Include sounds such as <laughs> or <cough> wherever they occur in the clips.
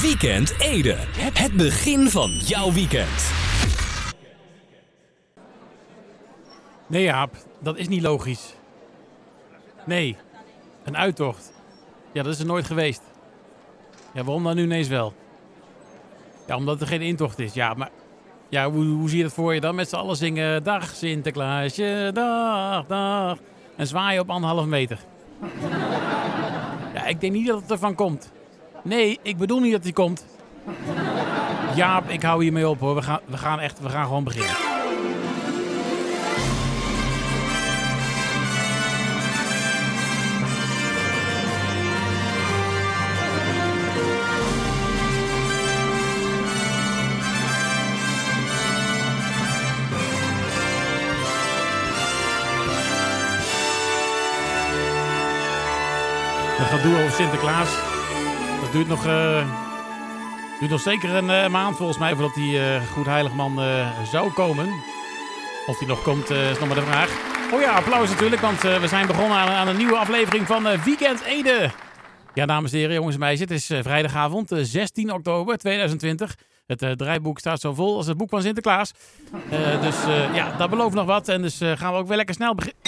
Weekend Ede. Het begin van jouw weekend. Nee Jaap, dat is niet logisch. Nee, een uittocht. Ja, dat is er nooit geweest. Ja, waarom dan nu ineens wel? Ja, omdat er geen intocht is. Ja, maar ja, hoe, hoe zie je dat voor je dan? Met z'n allen zingen, dag Sinterklaasje, dag, dag. En zwaaien op anderhalf meter. Ja, ik denk niet dat het ervan komt. Nee, ik bedoel niet dat hij komt. Jaap, ik hou hiermee op hoor. We gaan, we gaan echt, we gaan gewoon beginnen. Dat gaat doen over Sinterklaas. Duurt nog, eh, duurt nog zeker een eh, maand volgens mij voordat die eh, goed heiligman eh, zou komen. Of die nog komt, is nog maar de vraag. Oh ja, applaus natuurlijk, want we zijn begonnen aan, een nieuwe aflevering van Weekend Ede. Ja, dames en heren, jongens en meisjes, het is vrijdagavond, eh, 16 oktober 2020. Het eh, draaiboek staat zo vol als het boek van Sinterklaas. Dus ja, dat belooft nog wat. En dus gaan we ook weer lekker snel beginnen.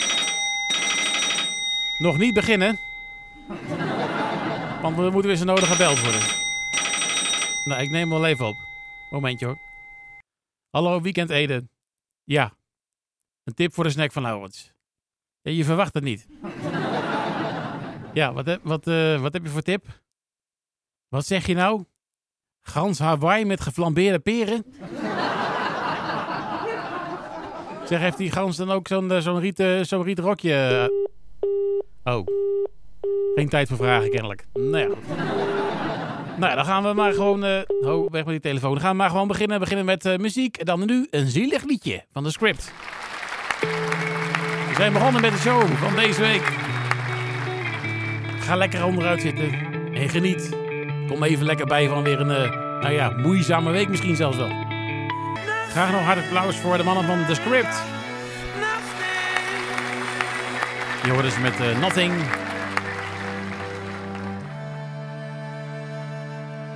Nog niet beginnen. Want we moeten weer zo nodig gebeld worden. Nou, ik neem wel even op. Momentje hoor. Hallo, Weekend Ede. Ja. Een tip voor de snack van Laurens. Ja, je verwacht het niet. Ja, wat heb, wat, eh, wat heb je voor tip? Wat zeg je nou? Gans Hawaii met geflambeerde peren? zeg, heeft die gans dan ook zo'n eh, zo'n rieten rokje? Oh. Geen tijd voor vragen, kennelijk. Nou ja. Nou ja, dan gaan we maar gewoon... eh oh, weg met die telefoon. Dan gaan we maar gewoon beginnen. Beginnen met eh, muziek. En dan nu een zielig liedje van de script. We zijn begonnen met de show van deze week. Ga lekker onderuit zitten en geniet. Kom even lekker bij van weer een, eh, nou ja, moeizame week misschien zelfs wel. Graag nog hard applaus voor de mannen van The Script. Je hoort dus met eh, Nothing.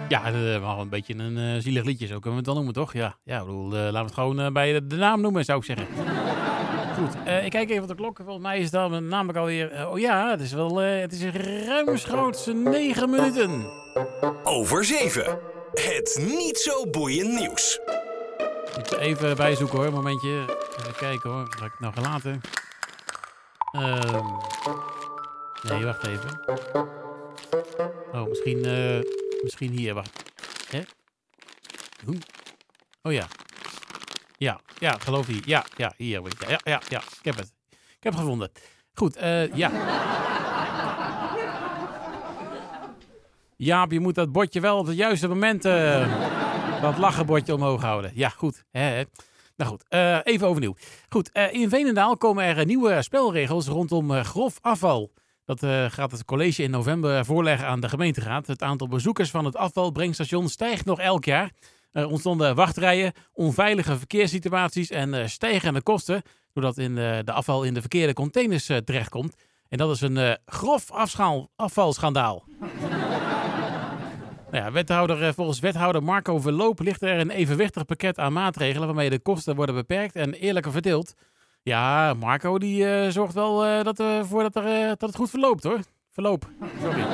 Ja, uh, wel een beetje een eh, zielig liedje, zo kunnen we het dan noemen, toch? Ja, ja ik bedoel, eh, laten we het gewoon eh, bij de, de naam noemen, zou ik zeggen. <laughs> Goed, eh, ik kijk even op de klok. Volgens mij is dat namelijk alweer... eh, oh ja, het is wel... eh, het is ruimschoots negen minuten. Over 7. Het niet zo boeiend nieuws. Moet er even bijzoeken hoor, een momentje. Even kijken hoor, wat heb ik nou gelaten? Ehm nee, wacht even. Oh, misschien, eh, misschien hier, wacht. Hè? Oh ja. Ja, ja, geloof hier. Ja, ja, hier. je. Ja, ja, ja, ik heb het. Ik heb gevonden. Goed, eh, ja. Jaap, je moet dat bordje wel op het juiste moment... eh, dat lachenbordje omhoog houden. Ja, goed. Hè. Nou goed, eh, even overnieuw. Goed, eh, in Veenendaal komen er nieuwe spelregels rondom grof afval. Dat eh, gaat het college in november voorleggen aan de gemeenteraad. Het aantal bezoekers van het afvalbrengstation stijgt nog elk jaar. Er ontstonden wachtrijen, onveilige verkeerssituaties en eh, stijgende kosten... doordat in, eh, de afval in de verkeerde containers terechtkomt. En dat is een grof afvalschandaal. <laughs> Nou ja, wethouder, volgens wethouder Marco Verloop ligt er een evenwichtig pakket aan maatregelen waarmee de kosten worden beperkt en eerlijker verdeeld. Ja, Marco die eh, zorgt wel eh, dat, eh, voor dat, er, eh, dat het goed verloopt hoor. Verloop, sorry.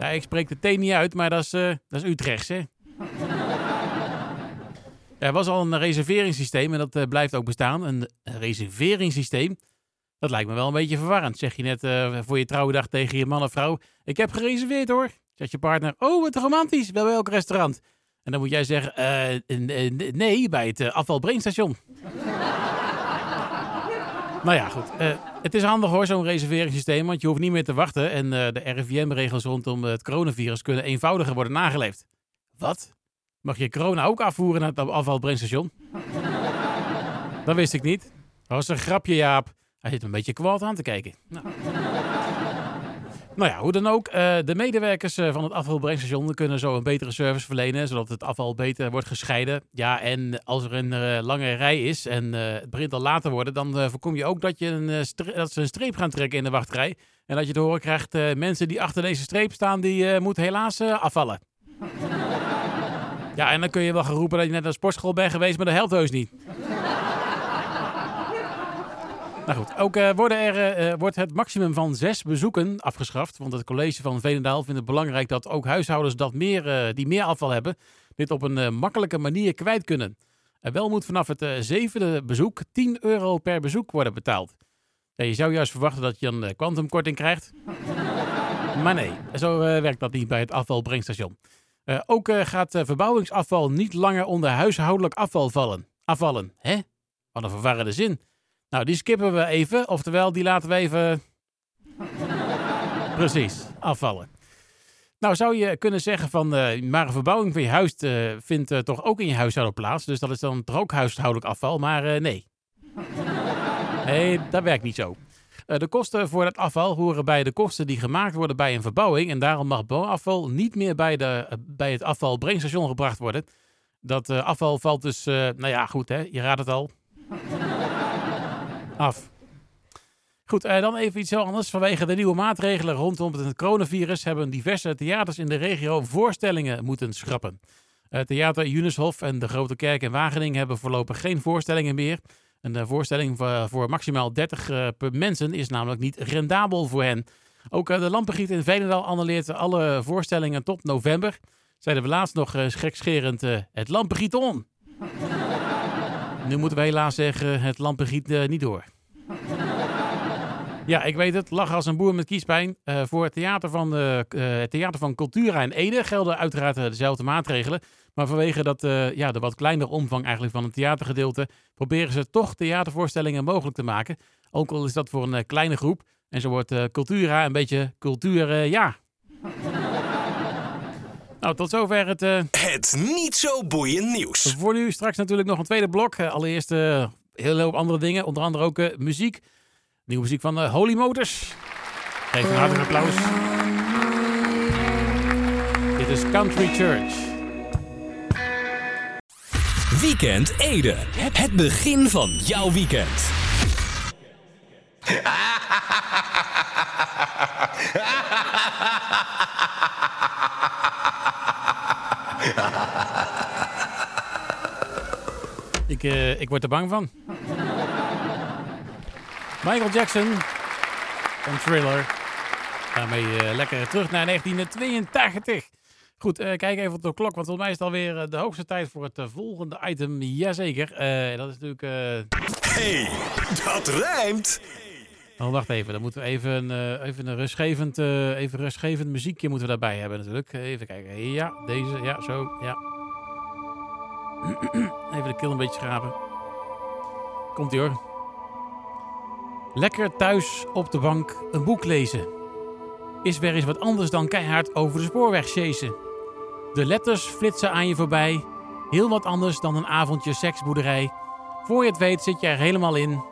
Ja, ik spreek de T niet uit, maar dat is, eh, dat is Utrechts er was al een reserveringssysteem en dat eh, blijft ook bestaan. Een reserveringssysteem, dat lijkt me wel een beetje verwarrend. Zeg je net eh, voor je trouwdag tegen je man of vrouw, ik heb gereserveerd hoor. Zegt je partner, oh wat romantisch, bij welk restaurant? En dan moet jij zeggen, eh, nee, bij het eh, afvalbrengstation. Nou ja, goed. eh, het is handig hoor, zo'n reserveringssysteem, want je hoeft niet meer te wachten. En eh, de RIVM-regels rondom het coronavirus kunnen eenvoudiger worden nageleefd. Wat? Mag je corona ook afvoeren naar het afvalbrengstation? dat wist ik niet. Dat was een grapje, Jaap. Hij zit een beetje kwaad aan te kijken. Nou. Nou ja, hoe dan ook. eh, de medewerkers eh, van het afvalbrengstation kunnen zo een betere service verlenen, zodat het afval beter wordt gescheiden. Ja, en als er een eh, lange rij is en het begint al later worden, dan voorkom je ook dat, je een, dat ze een streep gaan trekken in de wachtrij. En dat je te horen krijgt, mensen die achter deze streep staan, die moeten helaas afvallen. Ja, en dan kun je wel gaan roepen dat je net naar de sportschool bent geweest, maar dat helpt heus niet. Nou goed, ook uh, worden er, uh, wordt het maximum van zes bezoeken afgeschaft. Want het college van Veenendaal vindt het belangrijk dat ook huishoudens dat meer, die meer afval hebben, dit op een makkelijke manier kwijt kunnen. En wel moet vanaf het zevende bezoek 10 euro per bezoek worden betaald. Je zou juist verwachten dat je een kwantumkorting krijgt. <laughs> maar nee, zo werkt dat niet bij het afvalbrengstation. ook gaat verbouwingsafval niet langer onder huishoudelijk afval vallen. Afvallen, hè? Wat een verwarrende zin. Nou, die skippen we even. Oftewel, die laten we even. <laughs> Precies, afvallen. Nou, zou je kunnen zeggen van, uh, maar een verbouwing van je huis uh, vindt uh, toch ook in je huishouden plaats. Dus dat is dan toch ook huishoudelijk afval, maar nee. <laughs> Nee, dat werkt niet zo. de kosten voor het afval horen bij de kosten die gemaakt worden bij een verbouwing. En daarom mag bouwafval niet meer bij, de, bij het afvalbrengstation gebracht worden. Dat afval valt dus, nou ja, goed hè, je raadt het al af. Goed, eh, dan even iets heel anders. Vanwege de nieuwe maatregelen rondom het coronavirus hebben diverse theaters in de regio voorstellingen moeten schrappen. Uh, Theater Junishof en de Grote Kerk in Wageningen hebben voorlopig geen voorstellingen meer. Een voorstelling voor, maximaal 30 uh, per mensen is namelijk niet rendabel voor hen. Ook de Lampengiet in Veenendaal annuleert alle voorstellingen tot november. Zeiden we laatst nog gekscherend het Lampengieton. Nu moeten we helaas zeggen, het lampengiet uh, niet door. Ja, ik weet het. Lach als een boer met kiespijn. Uh, voor het theater, van de, uh, het theater van Cultura in Ede gelden uiteraard dezelfde maatregelen. Maar vanwege dat, ja, de wat kleinere omvang eigenlijk van het theatergedeelte... proberen ze toch theatervoorstellingen mogelijk te maken. Ook al is dat voor een kleine groep. En zo wordt Cultura een beetje cultuur, ja... Nou, tot zover het... Uh... Het niet zo boeiend nieuws. Voor nu straks natuurlijk nog een tweede blok. Uh, allereerst uh, heel hoop andere dingen. Onder andere ook muziek. Nieuwe muziek van Holy Motors. Geef een hartelijk applaus. Dit is Country Church. Weekend Ede. Het begin van jouw weekend. <laughs> <laughs> ik, uh, ik word er bang van. Michael Jackson van Thriller. Daarmee uh, lekker terug naar 1982. Goed, uh, kijk even op de klok, want volgens mij is het alweer de hoogste tijd voor het volgende item. Jazeker, dat is natuurlijk... Hey, dat rijmt! Oh, wacht even. Dan moeten we even, uh, even een rustgevend, uh, even rustgevend muziekje moeten we daarbij hebben natuurlijk. Even kijken. Ja, deze. Ja, zo. Ja. <clears throat> even de keel een beetje schrapen. Komt ie hoor. Lekker thuis op de bank een boek lezen. Is weer eens wat anders dan keihard over de spoorweg chasen. De letters flitsen aan je voorbij. Heel wat anders dan een avondje seksboerderij. Voor je het weet zit je er helemaal in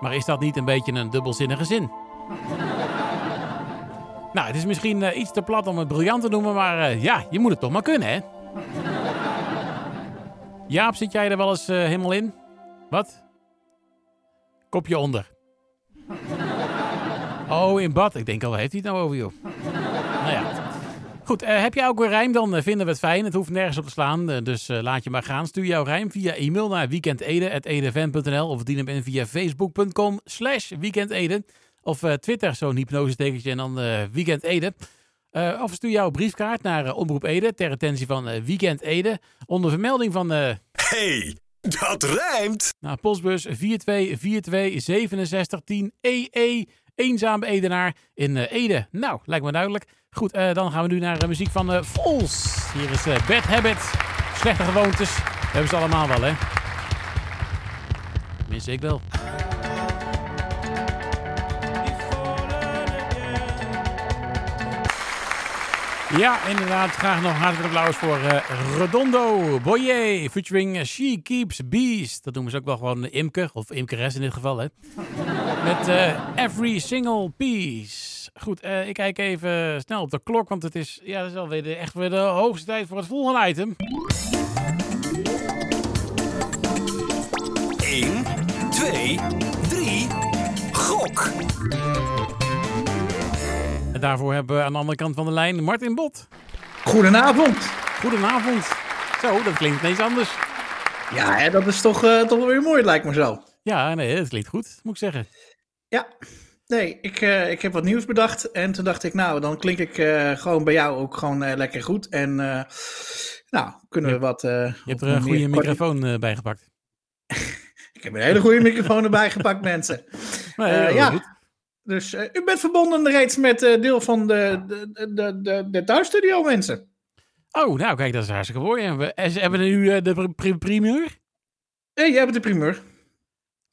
maar is dat niet een beetje een dubbelzinnige zin? <laughs> nou, het is misschien uh, iets te plat om het briljant te noemen, maar uh, ja, je moet het toch maar kunnen, hè? <laughs> Jaap, zit jij er wel eens uh, helemaal in? Wat? Kopje onder. <laughs> Oh, in bad. Ik denk al, heeft hij het nou over, joh? nou ja, Goed, uh, heb jij ook een rijm, dan uh, vinden we het fijn. Het hoeft nergens op te slaan, uh, dus laat je maar gaan. Stuur jouw rijm via e-mail naar weekendeden.edfm.nl of dien hem in via facebook.com slash weekendeden. Of Twitter, zo'n hypnosetekentje en dan weekendeden. of stuur jouw briefkaart naar Omroep Ede ter attentie van Weekend Ede. Onder vermelding van... Hey, dat rijmt! Nou, postbus 4242 EE, eenzame Edenaar in Ede. Nou, lijkt me duidelijk. Goed, uh, dan gaan we nu naar muziek van Vols. Hier is uh, Bad Habit. Slechte gewoontes. We hebben ze allemaal wel, hè? Tenminste, ik wel. Ja, inderdaad. Graag nog hartelijk applaus voor Redondo Boyer featuring She Keeps Bees. Dat noemen ze ook wel gewoon Imke, of Imkeres in dit geval, hè. Met Every Single Piece. Goed, uh, ik kijk even snel op de klok, want het is, ja, dat is alweer de, echt weer de hoogste tijd voor het volgende item. 1, 2, 3, gok! En daarvoor hebben we aan de andere kant van de lijn Martin Bot. Goedenavond. Goedenavond. Zo, dat klinkt ineens anders. Ja, hè, dat is toch, eh, toch wel weer mooi, lijkt me zo. Ja, nee, dat klinkt goed, moet ik zeggen. Ja, nee, ik, eh, ik heb wat nieuws bedacht. En toen dacht ik, nou, dan klink ik eh, gewoon bij jou ook gewoon eh, lekker goed. En nou, kunnen we wat... Je hebt er een goede microfoon bij gepakt. <laughs> Ik heb een hele goede microfoon erbij gepakt, mensen. <laughs> Ja. goed. Dus u bent verbonden reeds met deel van de, de, de, de, de thuisstudio, mensen. Oh, nou kijk, dat is hartstikke mooi. En we, en hebben we nu de pri- primeur? Hé, jij bent de primeur.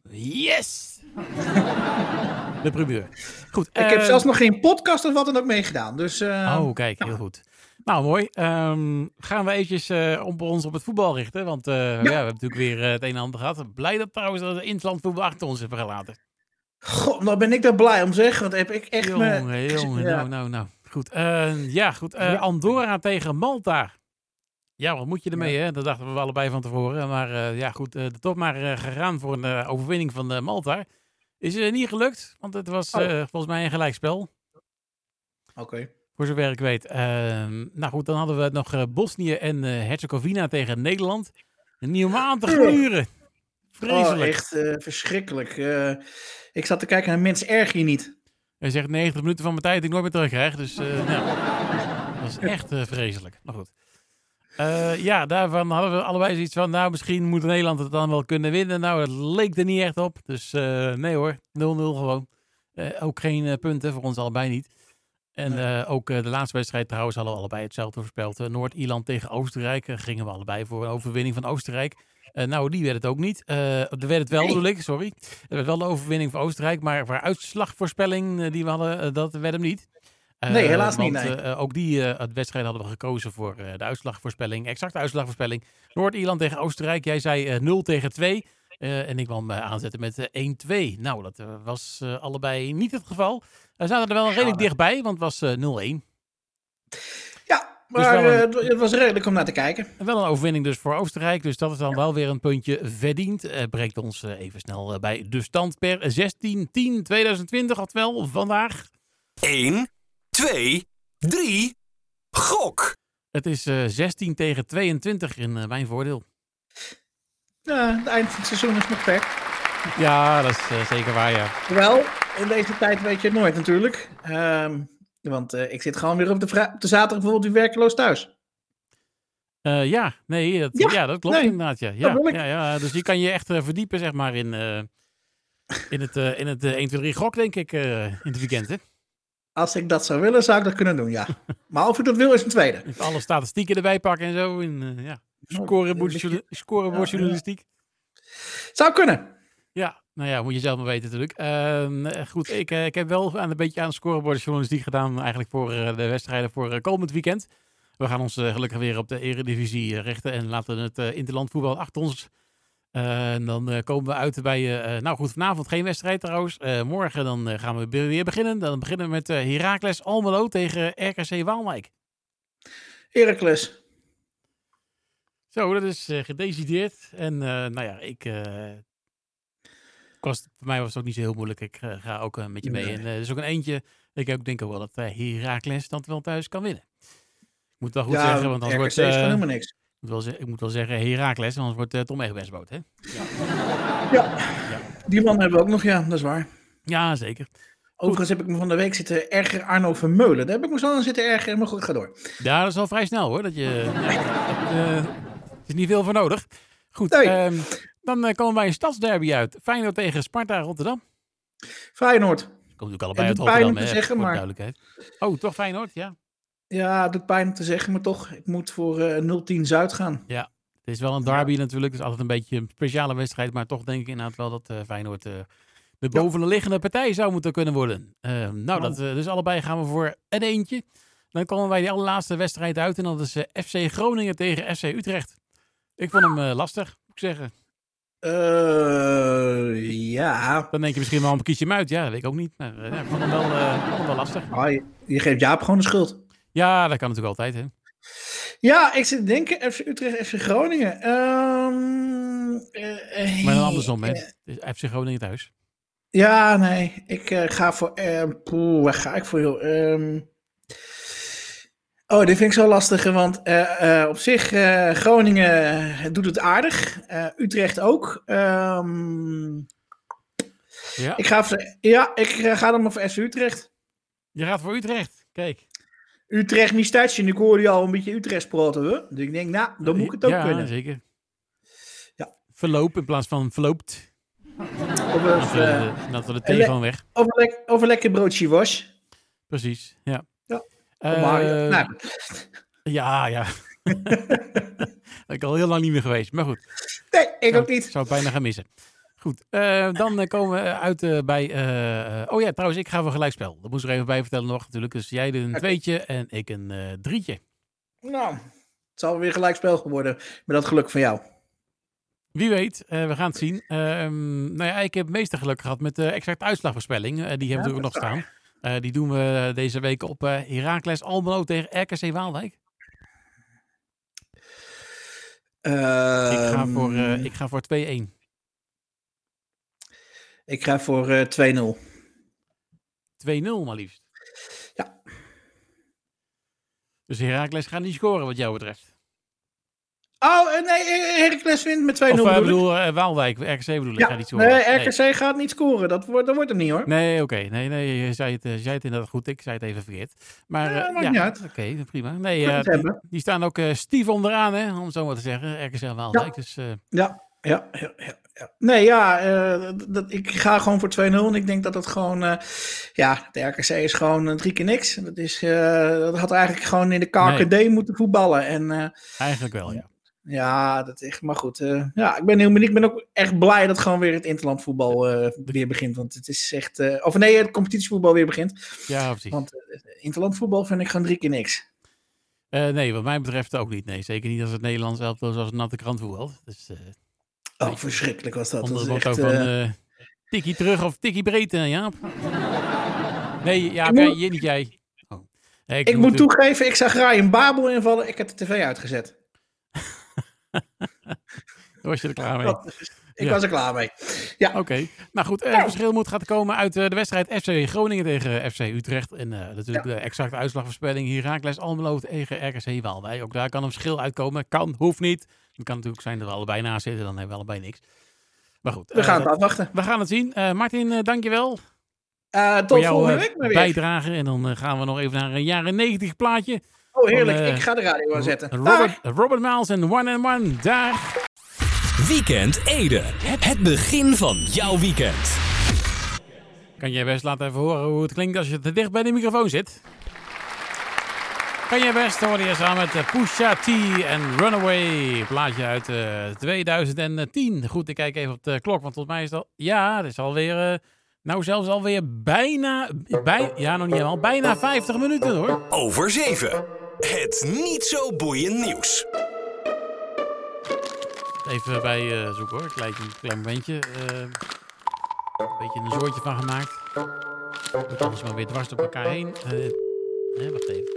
Yes! <laughs> de primeur. Goed. ik heb eh, zelfs nog geen podcast of wat dan ook meegedaan. Dus eh, Oh, kijk, heel goed. Nou, mooi. Ehm, gaan we eventjes op ons op het voetbal richten. Want ja. we hebben natuurlijk weer het een en ander gehad. Blij dat trouwens dat de Interland voetbal achter ons hebben gelaten. goh, nou ben ik daar blij om zeg. Want heb ik echt Jongen, me... jongen, ja. nou, nou, nou. Goed. ja, goed. Andorra tegen Malta. Ja, wat moet je ermee, hè? Dat dachten we allebei van tevoren. Maar ja, goed. eh toch maar gegaan voor een overwinning van Malta. Is eh, niet gelukt, want het was Oh. eh, volgens mij een gelijkspel. Oké. Voor zover ik weet. Ehm, nou goed, dan hadden we nog eh, Bosnië en Herzegovina tegen Nederland. Niet om aan te gluren. Oh, Vreselijk. echt eh, verschrikkelijk. Ik zat te kijken naar Mens Erg hier niet. Hij zegt 90 minuten van mijn tijd die ik nooit meer terugkrijg. Dus nou, dat is echt vreselijk. Maar goed. Eh, ja, daarvan hadden we allebei zoiets van... Nou, misschien moet Nederland het dan wel kunnen winnen. Nou, dat leek er niet echt op. Dus eh, nee hoor, 0-0 gewoon. Eh, ook geen punten, voor ons allebei niet. En ook de laatste wedstrijd trouwens hadden we allebei hetzelfde voorspeld. Noord-Ierland tegen Oostenrijk. Gingen we allebei voor een overwinning van Oostenrijk. Nou, die werd het ook niet. Er werd het wel, Nee. bedoel ik, sorry. Er werd wel de overwinning voor Oostenrijk. Maar voor uitslagvoorspelling die we hadden, dat werd hem niet. Eh, Nee, helaas niet, want, nee. eh, ook die eh, wedstrijd hadden we gekozen voor eh, de uitslagvoorspelling. Exacte uitslagvoorspelling. Noord-Ierland tegen Oostenrijk. Jij zei eh 0 tegen 2. Eh, en ik kwam eh, aanzetten met eh, 1-2. Nou, dat eh, was eh, allebei niet het geval. We zaten er wel redelijk dichtbij, want het was eh 0-1. Ja, maar wel een- eh, het was redelijk om naar te kijken. En Wel een overwinning dus voor Oostenrijk. Dus dat is dan wel weer een puntje verdiend. Eh brengt ons eh, even snel eh, bij de stand per 16-10-2020. Oftewel vandaag. 1, 2, 3, gok. Het is eh 16 tegen 22 in eh, mijn voordeel. Ja, het eind van het seizoen is nog ver. Ja, dat is eh, zeker waar, ja. Wel, in deze tijd weet je het nooit natuurlijk. Ehm, want eh, ik zit gewoon weer op de, op de zaterdag bijvoorbeeld weer werkeloos thuis. Eh, ja, nee, dat, ja, Ja, dat klopt nee, inderdaad. Ja. Ja, ja, ja, dus je kan je echt verdiepen, zeg maar, in, eh, in het, eh, in het eh, 1, 2, 3 gok, denk ik, eh, in het weekend. Hè? Als ik dat zou willen, zou ik dat kunnen doen, ja. <laughs> maar of ik dat wil, is een tweede. Even alle statistieken erbij pakken en zo. En, eh, ja. Scorebord-. Zou kunnen. Ja, nou ja, moet je zelf maar weten natuurlijk. Ehm, eh, goed, ik, eh, ik heb wel aan een beetje aan scorebordjournalistiek gedaan. Eigenlijk voor de wedstrijden voor komend weekend. We gaan ons gelukkig weer op de eredivisie richten. En laten het eh interlandvoetbal achter ons. Eh, en dan eh, komen we uit bij... eh, nou goed, vanavond geen wedstrijd trouwens. Morgen dan gaan we weer beginnen. Dan beginnen we met Heracles Almelo tegen RKC Waalwijk. Heracles. Zo, dat is gedecideerd. En nou ja, ik... was, voor mij was het ook niet zo heel moeilijk. Ik ga ook een beetje mee. Nee. En er is ook een eentje. Ik ook denk ook wel dat uh, Heracles dat wel thuis kan winnen. Ik moet wel goed ja, zeggen, want anders RKC wordt... gewoon helemaal niks. Ik, moet wel ze- ik moet wel zeggen Heracles, anders wordt uh, Tom Egbers boot, hè? Ja. die man hebben we ook nog, ja, dat is waar. Ja, zeker. Overigens heb ik me van de week zitten erger Arno Vermeulen. Daar heb ik me zo aan zitten ergeren, maar goed, ga door. Ja, dat is al vrij snel hoor. Dat je, ja, <laughs> dat, eh, er is niet veel voor nodig. Goed, Nee. ehm, dan eh, komen wij een stadsderby uit. Feyenoord tegen Sparta Rotterdam. Feyenoord. Komt natuurlijk allebei Het uit Rotterdam, hè, zeggen, voor de maar- duidelijkheid. Oh, toch Feyenoord? Ja. Ja, het doet pijn om te zeggen, maar toch, ik moet voor eh 0-10 Zuid gaan. Het is wel een derby natuurlijk. Het is altijd een beetje een speciale wedstrijd. Maar toch denk ik inderdaad wel dat eh, Feyenoord eh, de bovenliggende partij zou moeten kunnen worden. Nou, dat, eh, dus allebei gaan we voor een eentje. Dan komen wij die allerlaatste wedstrijd uit. En dat is FC Groningen tegen FC Utrecht. Ik vond hem lastig, moet ik zeggen. Eh, ja. Dan denk je misschien wel, een kies je hem uit. Ja, dat weet ik ook niet. Maar ja, ik vond hem wel, ik vond hem wel lastig. Ah, je, je geeft Jaap gewoon de schuld. Ja, dat kan natuurlijk altijd. Hè. Ja, ik zit te denken, FC Utrecht, FC Groningen. Ehm, eh, eh, Maar dan andersom, hè. eh, FC Groningen thuis. Ja, nee, ik ga voor. eh poeh, waar ga ik voor, joh? Ehm, Oh, dit vind ik zo lastig, want op zich, Groningen doet het aardig. Utrecht ook. Ehm, Ja, ik ga, voor, ja, ik ga dan maar voor FC Utrecht. je gaat voor Utrecht. Kijk. Utrecht en ik hoorde je al een beetje Utrecht praten. Hè? Dus ik denk, nou, dan moet ik het ook ja, kunnen. zeker. Ja. Verloop in plaats van verloopt. Of, we, eh, de- dat we de en T le- gewoon weg. of, een lek- of een lekker broodje was. Precies, ja. Ja. Eh, maar, nou, <laughs> Ja, ja. <laughs> ben ik al heel lang niet meer geweest. Maar goed, nee, ik zou, ook niet. zou het bijna gaan missen. Goed, eh, dan eh, komen we uit eh, bij... oh ja, trouwens, ik ga voor gelijkspel. Dat moest ik er even bij vertellen nog natuurlijk. Dus jij een tweetje en ik een drietje. Nou, het zal weer gelijkspel geworden met dat geluk van jou. Wie weet, we gaan het zien. Ehm, nou ja, ik heb het meeste geluk gehad met de exacte uitslagvoorspelling. Die hebben we Ja, nog staan. Die doen we deze week op Heracles Almelo tegen RKC Waalwijk. Ik ga voor, eh, Ehm, ik ga voor 2-1. Ik ga voor eh 2-0. 2-0 maar liefst. Ja. Dus Heracles gaat niet scoren wat jou betreft. Oh, eh, nee, Heracles wint met 2-0 Of eh, bedoel ik. bedoel, eh, Waalwijk, RKC bedoel ik, Ja, gaat niet scoren. nee, RKC gaat niet scoren. Dat wordt, dat wordt hem niet hoor. Nee, oké. Nee, nee, je zei, het, je zei het inderdaad goed. Ik zei het even verkeerd. Maar Ja, maakt ja, oké, prima. Nee, die, staan ook stief onderaan, hè, om het zo maar te zeggen. RKC en Waalwijk. Dus eh, Ja, ja, ja, ja. Nee, ja, eh, dat, ik ga gewoon voor 2-0. En ik denk dat het gewoon, eh, ja, de RKC is gewoon eh, drie keer niks. Dat, is, dat had eigenlijk gewoon in de KKD moeten voetballen. En eigenlijk wel, ja. ja, dat is, maar goed. ja, ik ben heel benieuwd. Ik ben ook echt blij dat gewoon weer het interlandvoetbal eh weer begint. Want het is echt, of nee, het competitievoetbal weer begint. Ja, precies. Want eh, interlandvoetbal vind ik gewoon drie keer niks. Nee, wat mij betreft ook niet. Nee, zeker niet als het Nederlands elftal zoals een natte krant voetbalt. Dus Oh, verschrikkelijk was dat. onder dat het motto echt, van eh, eh tikkie terug of tikkie breed, eh, Jaap. Nee, ja, jij, moet- je, niet jij. Oh. Nee, ik moet het- toegeven, ik zag Ryan Babel invallen. Ik heb de tv uitgezet. <laughs> Daar was je er klaar mee. Dat ik Ja. was er klaar mee. Oké, nou goed, eh, het verschil moet gaan komen uit eh, de wedstrijd FC Groningen tegen FC Utrecht. En eh, natuurlijk de exacte uitslagvoorspelling Heracles Almelo tegen RKC Waalwijk. Ook daar kan een verschil uitkomen. Kan, hoeft niet. Het kan natuurlijk zijn dat we allebei naast zitten, dan hebben we allebei niks. Maar goed, We gaan eh, het afwachten. we gaan het zien. Eh, Martin, eh, dankjewel Eh voor tot jouw volgende week maar weer. bijdrage. En dan gaan we nog even naar een jaren 90 plaatje. Oh, heerlijk. van, ik ga de radio aanzetten. Robert, Robert Miles en One and One. Daar. Weekend Ede. Het het begin van jouw weekend. Kan jij best laten even horen hoe het klinkt als je te dicht bij de microfoon zit? Kan jij best horen je samen met eh, Pusha T en Runaway. Plaatje uit eh 2010. Goed, ik kijk even op de klok, want volgens mij is het al... Ja, het is alweer... eh, nou, zelfs alweer bijna... Bij, ja, nog niet helemaal. Bijna 50 minuten hoor. Over 7. Het niet zo boeiend nieuws. Even bij eh zoeken hoor. Klein, klein momentje. Eh, een beetje een zoortje van gemaakt. Moet alles maar weer dwars op elkaar heen. Eh, hè, wacht even.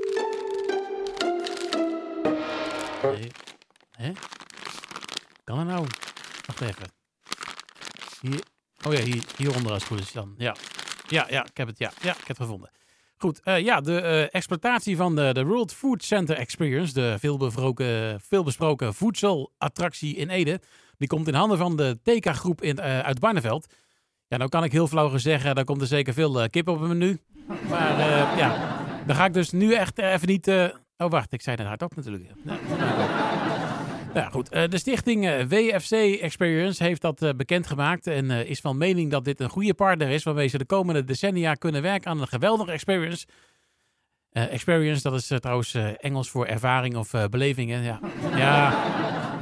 Kan er nou? Wacht even. Hier. Oh ja, hier, hieronder als goed is dan. Ja. Ja, ja, ik heb het. Ja, ja ik heb het gevonden. Goed, eh, ja, de eh, exploitatie van de, de World Food Center Experience, de veelbesproken, veelbesproken voedselattractie in Ede, die komt in handen van de TK-groep in, eh, uit Barneveld. Ja, nou kan ik heel flauw zeggen, daar komt er zeker veel kip op het menu. Maar ja, dan ga ik dus nu echt even niet... Oh, wacht, ik zei het hardop natuurlijk. Ja, goed. Eh, de stichting eh, WFC Experience heeft dat eh, bekendgemaakt en is van mening dat dit een goede partner is waarmee ze de komende decennia kunnen werken aan een geweldige experience. Experience, dat is trouwens Engels voor ervaring of belevingen. Ja. ja,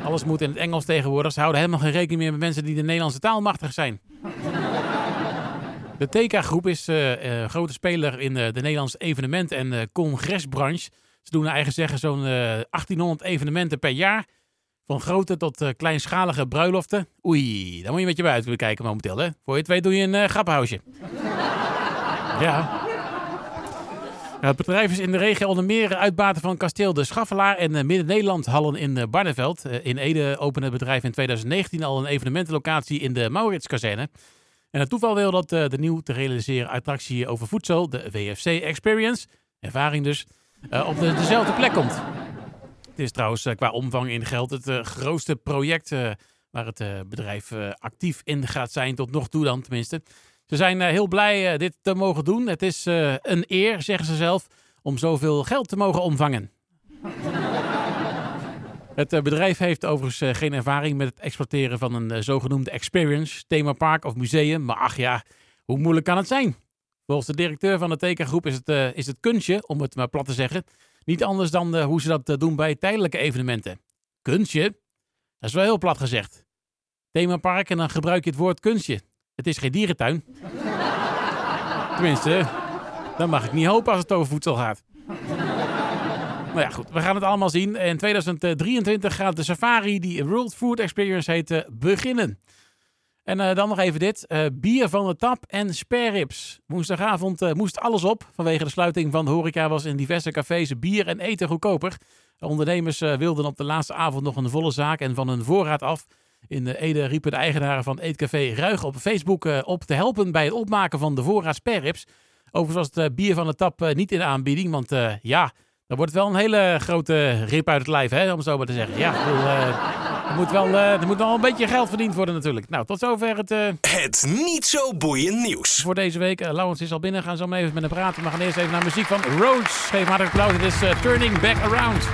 alles moet in het Engels tegenwoordig. Ze houden helemaal geen rekening meer met mensen die de Nederlandse taal machtig zijn. De TK-groep is eh, grote speler in de Nederlandse evenement- en congresbranche. Ze doen naar eigen zeggen zo'n eh, 1800 evenementen per jaar. Van grote tot eh, kleinschalige bruiloften. Oei, daar moet je met je buiten kijken momenteel. Hè? Voor je het weet doe je een uh, grappenhuisje. <laughs> ja. Ja, het bedrijf is in de regio onder meer uitbaten van kasteel De Schaffelaar en Midden-Nederland Hallen in Barneveld. In Ede opende het bedrijf in 2019 al een evenementenlocatie in de Mauritskazerne. En het toeval wil dat de nieuw te realiseren attractie over voedsel, de WFC Experience, ervaring dus, op de, dezelfde plek komt. Het is trouwens qua omvang in geld het grootste project waar het bedrijf actief in gaat zijn, tot nog toe dan tenminste. Ze zijn heel blij dit te mogen doen. Het is een eer, zeggen ze zelf, om zoveel geld te mogen omvangen. Het eh, bedrijf heeft overigens eh, geen ervaring met het exploiteren van een eh, zogenoemde experience, themapark of museum. Maar ach ja, hoe moeilijk kan het zijn? Volgens de directeur van de tekengroep is het, is het kunstje, om het maar plat te zeggen, niet anders dan hoe ze dat doen bij tijdelijke evenementen. Kunstje? Dat is wel heel plat gezegd. Themapark en dan gebruik je het woord kunstje. Het is geen dierentuin. <laughs> Tenminste, dan mag ik niet hopen als het over voedsel gaat. Nou ja, goed. We gaan het allemaal zien. In 2023 gaat de safari, die World Food Experience heet, beginnen. En uh, dan nog even dit. Uh, bier van de tap en spareribs. Woensdagavond uh, moest alles op. Vanwege de sluiting van de horeca was in diverse cafés bier en eten goedkoper. De ondernemers wilden op de laatste avond nog een volle zaak en van hun voorraad af. In Ede riepen de eigenaren van Eetcafé Ruig op Facebook op te helpen bij het opmaken van de voorraad spareribs. Overigens was het bier van de tap niet in aanbieding, want ja... Dan wordt het wel een hele grote rip uit het lijf, hè, om het zo maar te zeggen. Ja, uh, er, moet wel, uh, er moet wel een beetje geld verdiend worden natuurlijk. Nou, tot zover het... Uh... Het niet zo boeiend nieuws. Voor deze week. Uh, Laurens is al binnen. Gaan zo maar even met hem praten. We gaan eerst even naar muziek van Rhodes. Geef maar applaus. Het is Turning Back Around.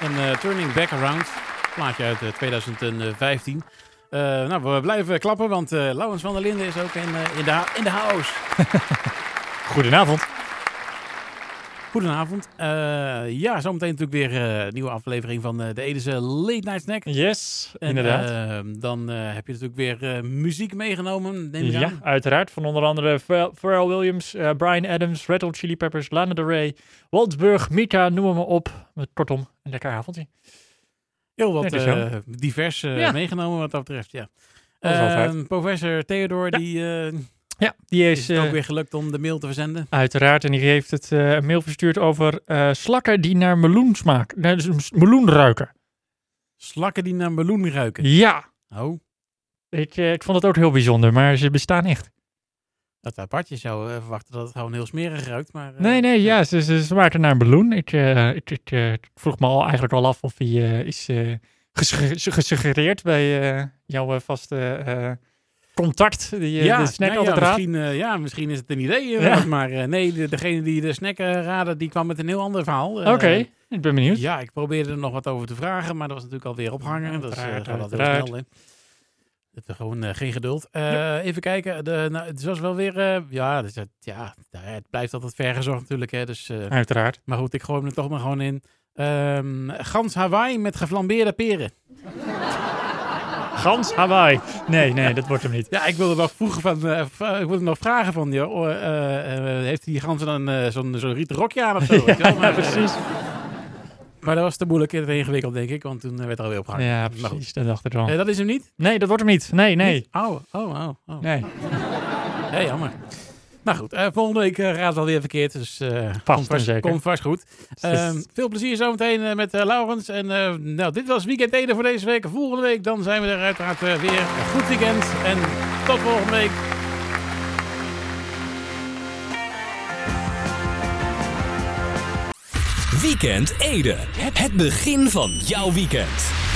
En Turning Back Around, plaatje uit 2015. Uh, nou, we blijven klappen, want uh, Laurens van der Linden is ook in, uh, in, de, in de house. <laughs> Goedenavond. Goedenavond. ja, zometeen natuurlijk weer een nieuwe aflevering van de Edese Late Night Snack. Yes, en, inderdaad. dan heb je natuurlijk weer muziek meegenomen, neem Ja, aan. uiteraard. Van onder andere Pharrell Williams, Brian Adams, Red Hot Chili Peppers, Lana Del Rey, Waldsburg, Mika, noem maar op. Kortom, een lekker avondje. Heel wat uh, divers uh, meegenomen wat dat betreft, ja. Uh, professor Theodor, ja. die, ja, die is, is het ook weer gelukt om de mail te verzenden. Uiteraard, en die heeft het een mail verstuurd over slakken die naar meloen smaken, nee, dus meloen ruiken. Slakken die naar meloen ruiken? Ja. Oh. Ik, ik vond het ook heel bijzonder, maar ze bestaan echt. Dat apart. Je zou verwachten dat het gewoon heel smerig ruikt. Maar, uh, nee, nee, ja, ze, ze smaakte naar een ballon. Ik, uh, ik, ik vroeg me al eigenlijk al af of hij is gesuggereerd bij jouw vaste contact, die ja, de snack nou, ja, misschien, ja, misschien is het een idee, ja. maar nee, de, degene die de snack raadde, die kwam met een heel ander verhaal. Oké, okay, ik ben benieuwd. Ja, ik probeerde er nog wat over te vragen, maar dat was natuurlijk alweer ophangen. Dat gaat altijd heel snel. Het is gewoon geen geduld. Even kijken. De, nou, het was wel weer. Ja, dus, ja, het blijft altijd vergezorgd natuurlijk. Hè, dus, Uiteraard. Maar goed, ik gooi hem er toch maar gewoon in. Um, gans Hawaii met geflambeerde peren. Gans Hawaii. Nee, nee, dat wordt hem niet. Ja, ik wilde nog vroegen van. ik wilde nog vragen van. Joh, heeft die gans dan zo'n zo'n rieten rokje aan of zo? <laughs> ja, precies. Maar dat was te moeilijk en te ingewikkeld, denk ik. Want toen werd er alweer opgehangen. Ja, precies. Dat dacht ik wel. Nee, dat is hem niet? Nee, dat wordt hem niet. Nee, nee. Niet? Oh, oh, oh, oh. Nee. nee, jammer. Nou goed, uh, volgende week uh, gaat het alweer verkeerd. Dus uh, vast komt, vast, zeker. komt vast goed. Um, <laughs> veel plezier zometeen met Laurens. En nou, dit was Weekend Eden voor deze week. Volgende week dan zijn we er uiteraard weer. Een goed weekend. En tot volgende week. Weekend Ede. Het begin van jouw weekend.